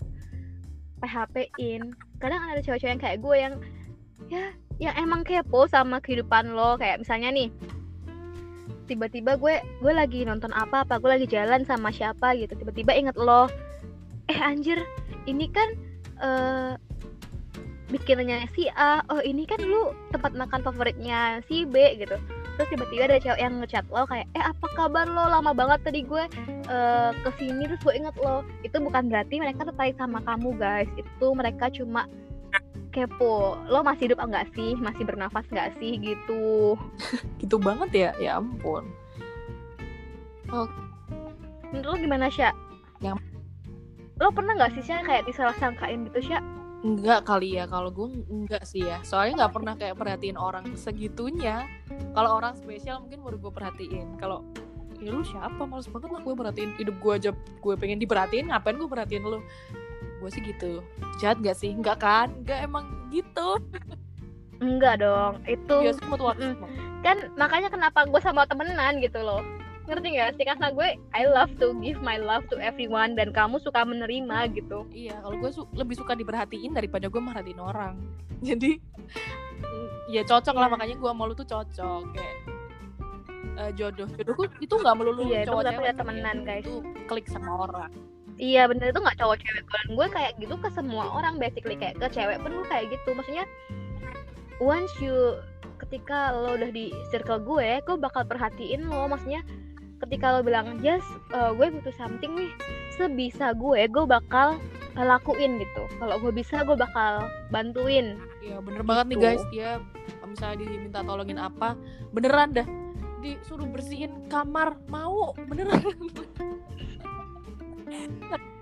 PHP-in kadang ada cewek-cewek yang kayak gue yang ya yang emang kepo sama kehidupan lo. Kayak misalnya nih tiba-tiba gue gue lagi nonton apa apa gue lagi jalan sama siapa gitu. Tiba-tiba inget lo eh anjir ini kan uh, bikinannya si A. Oh ini kan lu tempat makan favoritnya si B gitu terus tiba-tiba ada cewek yang ngechat lo kayak eh apa kabar lo? Lama banget tadi gue uh, ke sini. Terus gue inget lo. Itu bukan berarti mereka tertarik sama kamu guys. Itu mereka cuma kepo. Lo masih hidup enggak sih? Masih bernafas enggak sih? Gitu. (laughs) Gitu banget ya? Ya ampun. Oh menurut lo gimana sih yang lo pernah nggak sih sih kayak disalah sangkain gitu sih Enggak kali ya kalau gue enggak sih ya. Soalnya nggak pernah kayak perhatiin orang segitunya. Kalau orang spesial mungkin baru gue perhatiin. Kalau ya lu siapa? Males banget lah gue perhatiin. Hidup gue aja gue pengen diperhatiin ngapain gue perhatiin lu? Gue sih gitu. Jahat gak sih? Enggak kan? Enggak emang gitu. Enggak dong. Itu biasa waktu. Mm, kan makanya kenapa gue sama temenan gitu loh ngerti gak sih karena gue I love to give my love to everyone dan kamu suka menerima gitu. Iya kalau gue su lebih suka diperhatiin daripada gue merhatiin orang. (laughs) Jadi ya cocok yeah. lah iya. makanya gue mau lu tuh cocok kayak uh, jodoh jodohku itu nggak melulu iya, cowok cewek temenan guys. itu klik sama orang. Iya bener itu nggak cowok cewek dan gue kayak gitu ke semua orang basically kayak ke cewek pun gue kayak gitu. Maksudnya once you ketika lo udah di circle gue gue bakal perhatiin lo. Maksudnya ketika lo bilang just uh, gue butuh something nih sebisa gue gue bakal lakuin gitu. Kalau gue bisa gue bakal bantuin. Iya bener gitu. banget nih gitu. guys. Dia misalnya diminta tolongin apa beneran dah. Disuruh bersihin kamar mau beneran. (laughs)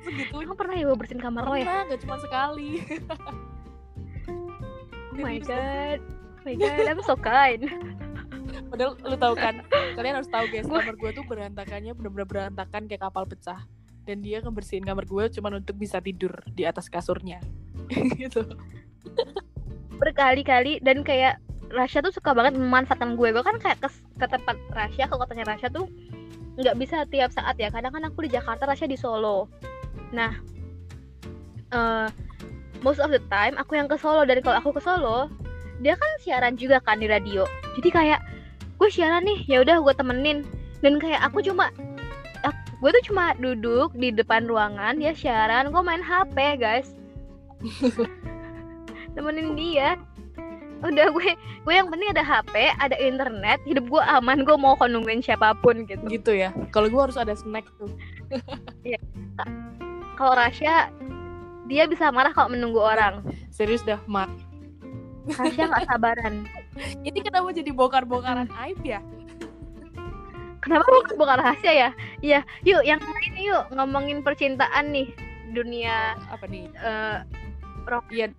Segitu Emang pernah ya gue bersihin kamar pernah, lo ya? gak cuma sekali. Oh my god. Oh my god, I'm so kind Padahal lu tahu kan (laughs) Kalian harus tahu guys Kamar gue tuh berantakannya bener-bener berantakan kayak kapal pecah. Dan dia ngebersihin kamar gue cuma untuk bisa tidur di atas kasurnya. (laughs) Gitu. Berkali-kali dan kayak Rasya tuh suka banget memanfaatkan gue. Gue kan kayak ke, ke tempat Rasya Ke kotanya Rasya tuh nggak bisa tiap saat ya. Kadang kan aku di Jakarta Rasya di Solo. Nah uh, most of the time aku yang ke Solo. Dan kalau aku ke Solo dia kan siaran juga kan di radio. Jadi kayak gue siaran nih ya udah gue temenin. Dan kayak aku cuma gue tuh cuma duduk di depan ruangan dia siaran gue main HP guys? (laughs) Temenin dia. Udah gue gue yang penting ada HP ada internet hidup gue aman gue mau nungguin siapa pun gitu. Gitu ya. Kalau gue harus ada snack tuh. (laughs) Iya. Kalau Rasya dia bisa marah kalau menunggu orang. Serius dah mak Rasya nggak sabaran. Ini kenapa jadi bongkar-bongkaran aib ya? Kenapa bongkar rahasia ya? Iya yuk yang lain yuk ngomongin percintaan nih dunia apa nih? uh, Iya,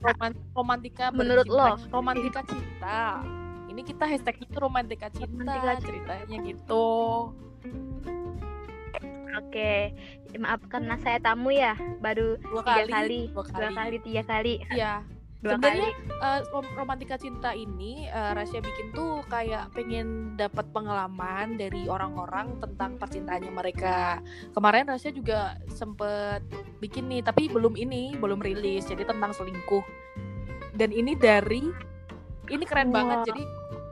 romantika menurut lo. romantika cinta. Ini kita hashtag itu romantika cinta, romantika ceritanya gitu. Oke, maaf karena saya tamu ya, baru dua tiga kali, kali, dua kali, dua kali tiga kali. Iya, sebenarnya uh, romantika cinta ini uh, Rasya bikin tuh kayak pengen dapat pengalaman dari orang-orang tentang percintaannya mereka. Kemarin Rasya juga sempet bikin nih tapi belum ini belum rilis jadi tentang selingkuh. Dan ini dari ini keren wow. banget jadi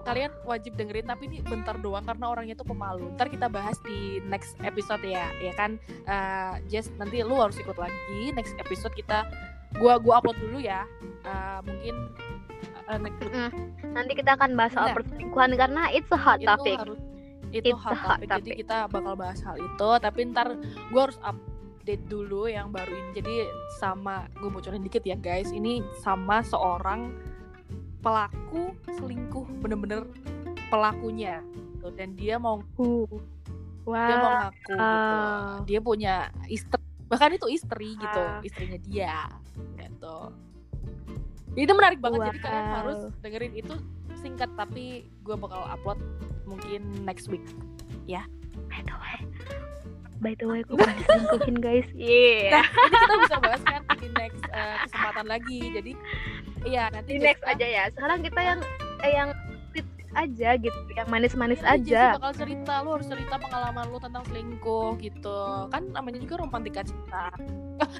kalian wajib dengerin tapi ini bentar doang karena orangnya tuh pemalu. Ntar kita bahas di next episode ya ya kan? Uh, Jess nanti lu harus ikut lagi next episode kita gua gua upload dulu ya uh, mungkin uh, mm. nanti kita akan bahas soal perselingkuhan karena it's a hot itu topic harus, itu it's hot, hot topic. topic jadi kita bakal bahas hal itu tapi ntar gua harus update dulu yang baru ini jadi sama gue bocorin dikit ya guys ini sama seorang pelaku selingkuh bener-bener pelakunya gitu. dan dia mau uh. wow. dia mau ngaku uh. gitu dia punya istri bahkan itu istri gitu uh. istrinya dia gitu. Itu menarik banget wow. jadi kalian harus dengerin itu singkat tapi gue bakal upload mungkin next week. Ya. By the way by the way gue diselingkuhin guys. Yeah. Nah, ini kita bisa bahas kan di next uh, kesempatan lagi jadi iya nanti di next aja ya. Sekarang kita yang eh, yang aja gitu yang manis-manis ya, aja bakal cerita lu harus cerita pengalaman lu tentang selingkuh gitu kan namanya juga romantika cinta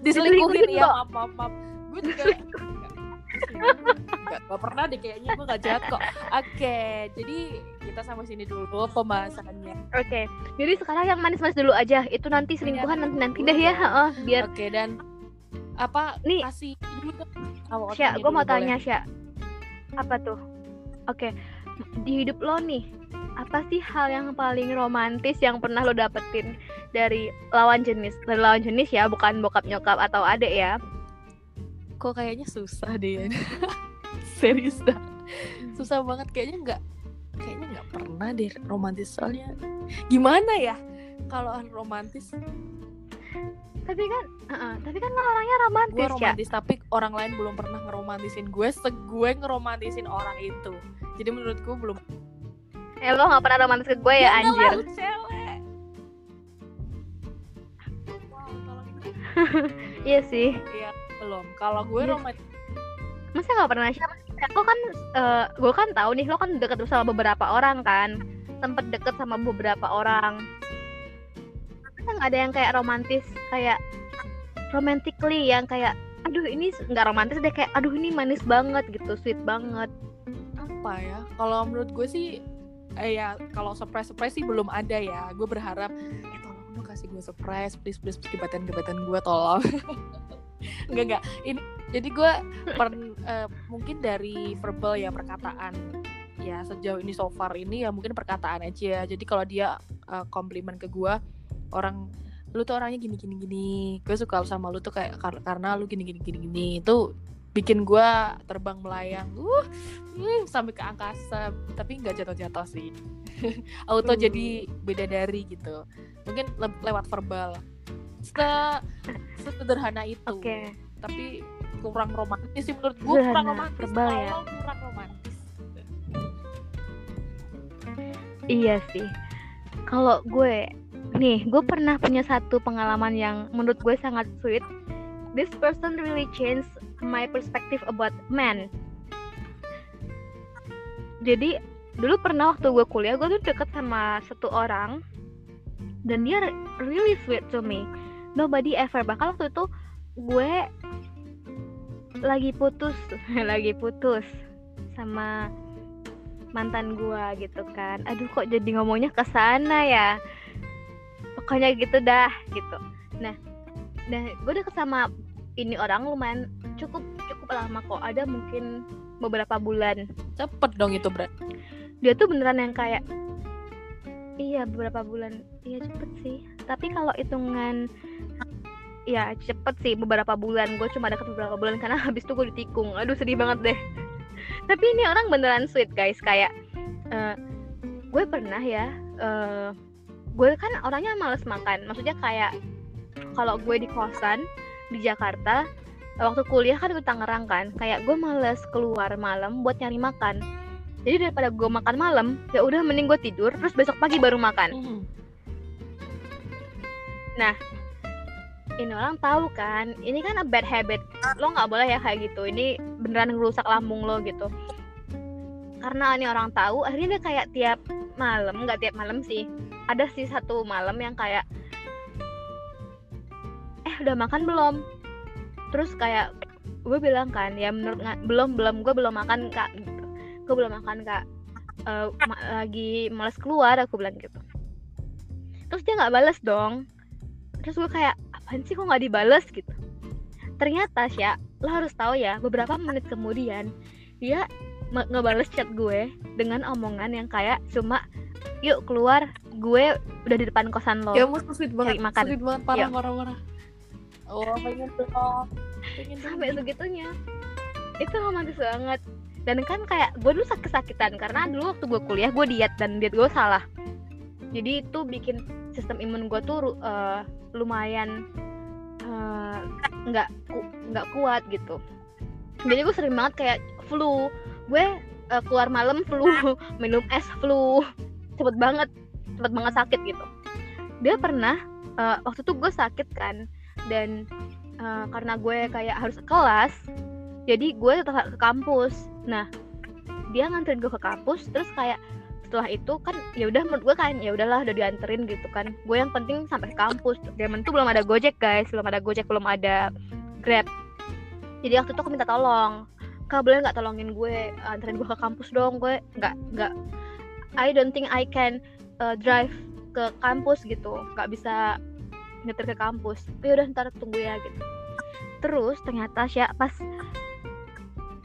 diselingkuhin ya maaf maaf, maaf. gue juga Gak, gak pernah deh kayaknya gue gak jahat kok oke jadi kita sampai sini dulu pembahasannya Oke, jadi sekarang yang manis-manis dulu aja. Itu nanti selingkuhan nanti nanti deh ya, heeh, biar oke dan apa Nih. kasih dulu Sya, outline-nya gue mau dulu, boleh. tanya Sya, apa tuh? Oke, di hidup lo nih, apa sih hal yang paling romantis yang pernah lo dapetin dari lawan jenis? Dari lawan jenis ya, bukan bokap nyokap atau adek ya? kok kayaknya susah deh ya. (laughs) serius dah susah banget kayaknya nggak kayaknya nggak pernah deh romantis soalnya gimana ya kalau romantis Tapi kan, heeh, tapi kan orangnya romantis gue ya. romantis tapi orang lain belum pernah ngeromantisin gue segue ngeromantisin orang itu jadi menurut gue belum Eh lo gak pernah romantis ke gue ya, enggak anjir. lah, cewek wow (laughs) Iya sih. Iya, belum kalau gue Iya. romantis Masa gak pernah siapa? Lo kan, eh, gue kan tahu nih, lo kan deket sama beberapa orang kan. Sempet deket sama beberapa orang. Gak ada yang kayak romantis, kayak romantically yang kayak, aduh ini nggak romantis deh kayak, aduh ini manis banget gitu, sweet banget. apa ya? Kalau menurut gue sih eh ya kalau surprise surprise sih belum ada ya. Gue berharap eh tolong dong kasih gue surprise please please gebetan gebetan gue tolong. (laughs) Enggak enggak ini jadi gue per, eh, mungkin dari verbal ya perkataan ya sejauh ini so far ini ya mungkin perkataan aja. Jadi kalau dia eh, komplimen ke gue orang lu tuh orangnya gini gini gini. Gue suka sama lu tuh kayak kar- karena lu gini gini gini gini. Itu bikin gue terbang melayang. Uh hmm, sampai ke angkasa. Tapi nggak jatuh-jatuh sih. (laughs) Auto Hmm. jadi beda dari gitu. Mungkin le- lewat verbal. Se- sederhana itu. Oke. tapi kurang romantis sih menurut gue kurang romantis verbal ya. Kurang romantis. Iya sih. Kalau gue, nih, gue pernah punya satu pengalaman yang menurut gue sangat sweet. This person really changed my perspective about men. Jadi dulu pernah waktu gue kuliah, gue tuh deket sama satu orang dan dia re- really sweet to me. Nobody ever. Bahkan waktu itu gue lagi putus, (laughs) lagi putus sama mantan gua gitu kan aduh kok jadi ngomongnya ke sana ya pokoknya gitu dah gitu. Nah nah gue deket sama ini orang lumayan cukup cukup lama kok. Ada mungkin beberapa bulan. Cepet dong itu berat dia tuh beneran yang kayak iya beberapa bulan. Iya cepet sih. Tapi kalau hitungan ya cepet sih beberapa bulan. Gue cuma deket beberapa bulan karena (laughs) habis itu gue ditikung. Aduh sedih banget deh. (laughs) Tapi ini orang beneran sweet guys. Kayak eh, gue pernah ya eh, gue kan orangnya males makan. Maksudnya kayak kalau gue di kosan di Jakarta waktu kuliah kan di Tangerang kan kayak gue males keluar malam buat nyari makan. Jadi daripada gue makan malam ya udah mending gue tidur terus besok pagi baru makan. Hmm. ini orang tahu kan ini kan a bad habit. Lo nggak boleh ya kayak gitu ini beneran ngerusak lambung lo gitu. Karena ini orang tahu akhirnya dia kayak tiap malam nggak tiap malam sih ada sih satu malam yang kayak eh udah makan belum? Terus kayak gue bilang kan ya menurut belum belum gue belum makan kak. Gitu gue belum makan kak. Eh, ma- lagi males keluar aku bilang gitu. Terus dia nggak balas dong. Terus gue kayak apaan sih kok nggak dibales? gitu. Ternyata ya lo harus tahu ya beberapa menit kemudian dia ngebales chat gue dengan omongan yang kayak cuma yuk keluar gue udah di depan kosan lo. Ya ampun sweet banget. Makan. sweet banget parah Yuk. parah parah. Oh pengen dong. Pengen sampai segitunya. Itu romantis banget. Dan kan kayak gue dulu sakit-sakitan karena dulu waktu gue kuliah gue diet dan diet gue salah. Jadi itu bikin sistem imun gue tuh eh, lumayan eh, nggak ku- nggak kuat gitu. Jadi gue sering banget kayak flu. Gue eh, keluar malam flu (laughs) minum es flu cepet banget cepet banget sakit gitu. Dia pernah eh, waktu itu gue sakit kan dan eh, karena gue kayak harus ke kelas jadi gue tetap ke kampus. Nah dia nganterin gue ke kampus terus kayak setelah itu kan ya udah menurut gue kan ya udahlah udah dianterin gitu kan. Gue yang penting sampai ke kampus. Zaman itu belum ada gojek guys. Belum ada gojek belum ada grab. Jadi waktu itu aku minta tolong. Kak boleh nggak tolongin gue? Anterin gue ke kampus dong gue. Nggak nggak I don't think I can uh, drive ke kampus gitu. Nggak bisa nyetir ke kampus. Ya udah ntar tunggu ya gitu. Terus ternyata sih pas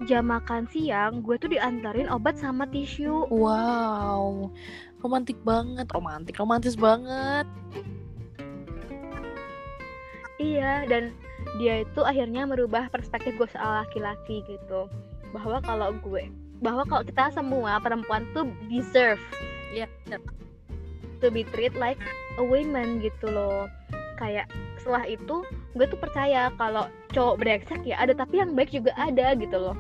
jam makan siang gue tuh diantarin obat sama tisu. Wow. Romantis banget. Romantis romantis banget. Iya dan dia itu akhirnya merubah perspektif gue soal laki-laki gitu. Bahwa kalau gue bahwa kalau kita semua perempuan tuh deserve ya yeah. to be treated like a woman gitu loh. Kayak setelah itu gue tuh percaya kalau cowok brengsek ya ada tapi yang baik juga ada gitu loh.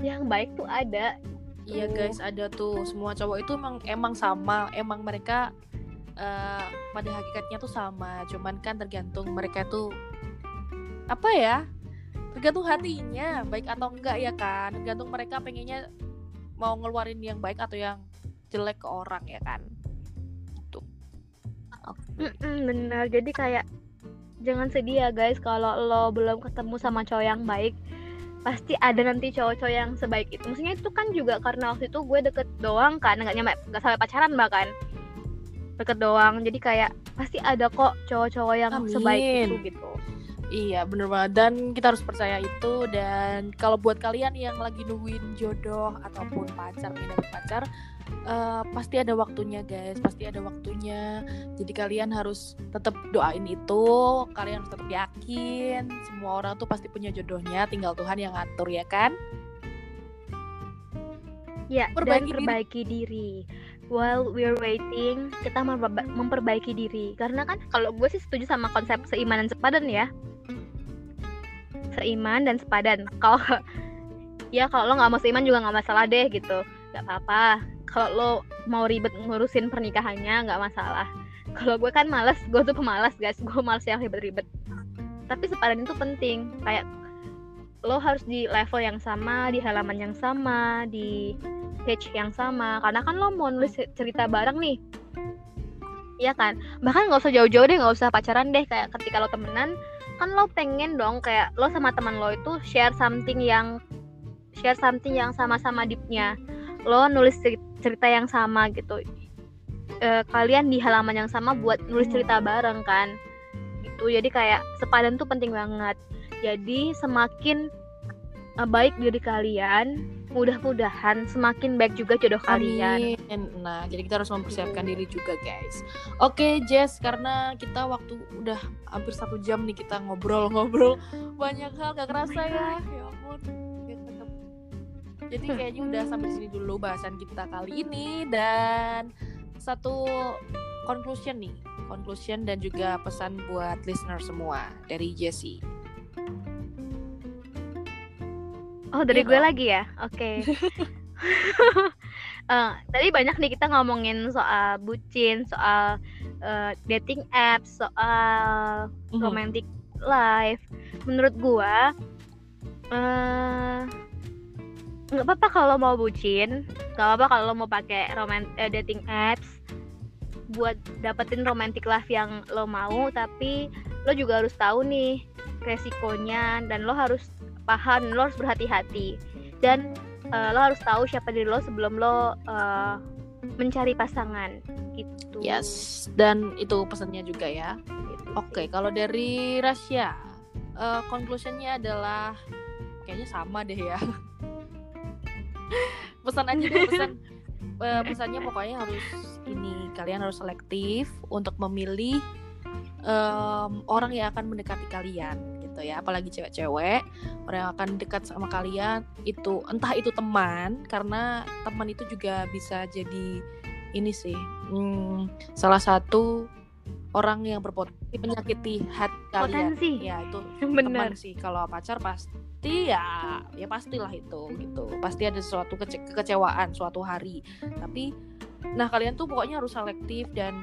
Yang baik tuh ada. Iya guys ada tuh. Semua cowok itu emang emang sama. Emang mereka uh, pada hakikatnya tuh sama. Cuman kan tergantung mereka tuh apa ya tergantung hatinya baik atau enggak ya kan. Tergantung mereka pengennya mau ngeluarin yang baik atau yang jelek ke orang ya kan? Itu okay. benar jadi kayak jangan sedih ya guys. Kalau lo belum ketemu sama cowok yang baik pasti ada nanti cowok-cowok yang sebaik itu. Maksudnya itu kan juga karena waktu itu gue deket doang kan. Nggak nyampe nggak sampai pacaran bahkan. Deket doang. Jadi kayak pasti ada kok cowok-cowok yang Amin. sebaik itu gitu Iya bener banget. Dan kita harus percaya itu. Dan kalau buat kalian yang lagi nungguin jodoh ataupun pacar dari pacar uh, pasti ada waktunya guys. Pasti ada waktunya. Jadi kalian harus tetap doain itu. Kalian harus tetap yakin semua orang tuh pasti punya jodohnya. Tinggal Tuhan yang ngatur ya kan? Ya, perbaiki dan perbaiki diri. diri. While we're waiting, kita memperbaiki diri. Karena kan kalau gue sih setuju sama konsep seiman dan sepadan ya. Seiman dan sepadan. (laughs) Kalau ya kalau lo nggak mau seiman juga nggak masalah deh gitu. Nggak apa-apa. Kalau lo mau ribet ngurusin pernikahannya nggak masalah. Kalau gue kan males gue tuh pemalas guys. Gue males yang ribet-ribet. Tapi sepadan itu penting. Kayak lo harus di level yang sama di halaman yang sama di page yang sama. Karena kan lo mau nulis cerita bareng nih. Iya kan? Bahkan nggak usah jauh-jauh deh nggak usah pacaran deh. Kayak ketika lo temenan kan lo pengen dong kayak lo sama teman lo itu share something yang share something yang sama-sama deepnya. Lo nulis cerita yang sama gitu. E, kalian di halaman yang sama buat nulis cerita bareng kan. Gitu. Jadi kayak sepadan tuh penting banget jadi semakin e, baik diri kalian mudah-mudahan semakin baik juga jodoh kalian. Nah, jadi kita harus mempersiapkan diri juga, guys. Oke, Jess, karena kita waktu udah hampir satu jam nih kita ngobrol-ngobrol banyak hal gak kerasa ya. Ya ampun. Jadi kayaknya udah sampai sini dulu bahasan kita kali ini dan satu conclusion nih, conclusion dan juga pesan buat listener semua dari Jessie. Oh dari iya gue lagi ya, oke. Okay. (laughs) uh, (laughs) eh, tadi banyak nih kita ngomongin soal bucin, soal uh, dating apps, soal mm-hmm. romantic life. Menurut gue, uh, nggak apa-apa kalau mau bucin, nggak apa-apa kalau mau pakai romant uh, dating apps buat dapetin romantic life yang lo mau, tapi lo juga harus tahu nih resikonya dan lo harus paham lo harus berhati-hati. Dan uh, lo harus tahu siapa diri lo sebelum lo uh, mencari pasangan gitu. Yes dan itu pesannya juga ya. Gitu oke okay, kalau dari Rasya uh, conclusionnya adalah kayaknya sama deh ya. (laughs) Pesan aja deh pesan. Uh, (laughs) pesannya pokoknya harus ini kalian harus selektif untuk memilih um, orang yang akan mendekati kalian gitu ya. Apalagi cewek-cewek orang yang akan dekat sama kalian itu entah itu teman karena teman itu juga bisa jadi ini sih hmm, salah satu orang yang berpotensi menyakiti hati kalian. Potensi. ya itu Bener. teman sih. Kalau pacar pasti ya ya pastilah itu gitu. Pasti ada sesuatu kece kekecewaan suatu hari. Tapi nah kalian tuh pokoknya harus selektif dan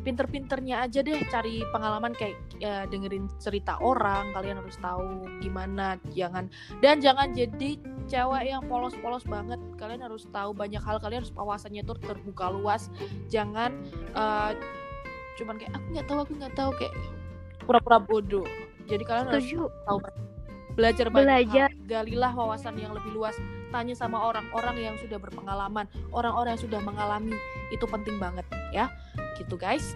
pinter-pinternya aja deh cari pengalaman kayak ya, dengerin cerita orang kalian harus tahu gimana jangan dan jangan jadi cewek yang polos-polos banget kalian harus tahu banyak hal kalian harus wawasannya tuh terbuka luas jangan uh, cuman kayak aku nggak tahu aku nggak tahu kayak pura-pura bodoh jadi kalian Setuju. harus tahu belajar banyak Belajar. hal. galilah wawasan yang lebih luas tanya sama orang-orang yang sudah berpengalaman orang-orang yang sudah mengalami itu penting banget ya gitu guys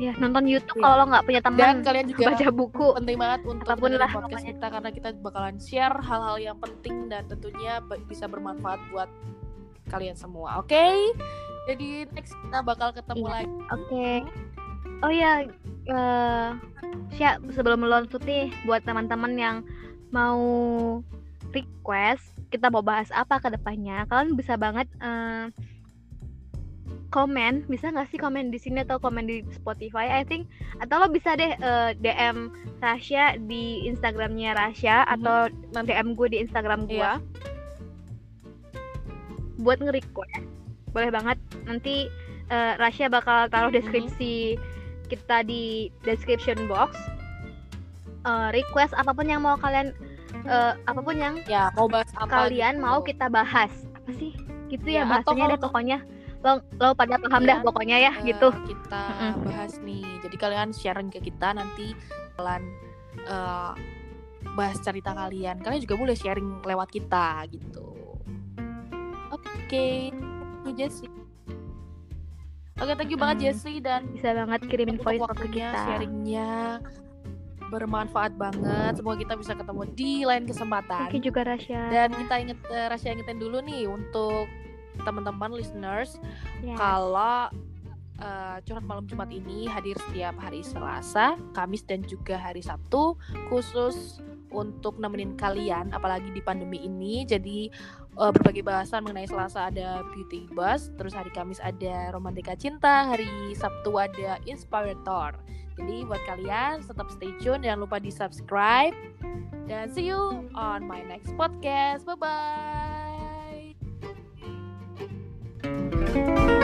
ya nonton YouTube Iya. kalau lo nggak punya dan teman kalian juga baca buku penting banget untuk Apa pun lah podcast kita karena kita bakalan share hal-hal yang penting dan tentunya bisa bermanfaat buat kalian semua oke jadi next kita bakal ketemu Iya. lagi Oke. Oh ya, Sya, sebelum tutup nih buat teman-teman yang mau request kita mau bahas apa ke depannya, kalian bisa banget eh, komen, bisa nggak sih komen di sini atau komen di Spotify? I think atau lo bisa deh eh, DM Rasya di Instagramnya Rasya Mhm. atau DM gue di Instagram gue. Iya. Buat nge-request, boleh banget. Nanti eh, Rasya bakal taruh Mhm. deskripsi kita di description box. Eh, request apa pun yang mau kalian, eh, apa pun yang ya mau bahas apa kalian gitu. mau kita bahas. Apa sih? Gitu ya, Ya, bahasanya deh pokoknya. Lo, lo pada paham Iya. dah pokoknya ya Eh, gitu. kita Mm-mm. bahas nih jadi kalian sharing ke kita nanti kalian eh, bahas cerita kalian kalian juga boleh sharing lewat kita gitu oke you Jessie oke thank you banget Mm. Jessie dan Bisa banget kirimin voice ke kita. sharingnya bermanfaat banget semoga kita bisa ketemu di lain kesempatan Oke juga Rasya. dan kita inget eh, Rasya ingetin dulu nih untuk teman-teman listeners Yes. kalau uh, curhat malam Jumat ini hadir setiap hari Selasa, Kamis dan juga hari Sabtu khusus untuk nemenin kalian apalagi di pandemi ini. Jadi uh, berbagai bahasan mengenai Selasa ada beauty buzz, terus hari Kamis ada romantika cinta, hari Sabtu ada inspirator. Jadi buat kalian tetap stay tune jangan lupa di subscribe dan see you on my next podcast. Bye bye.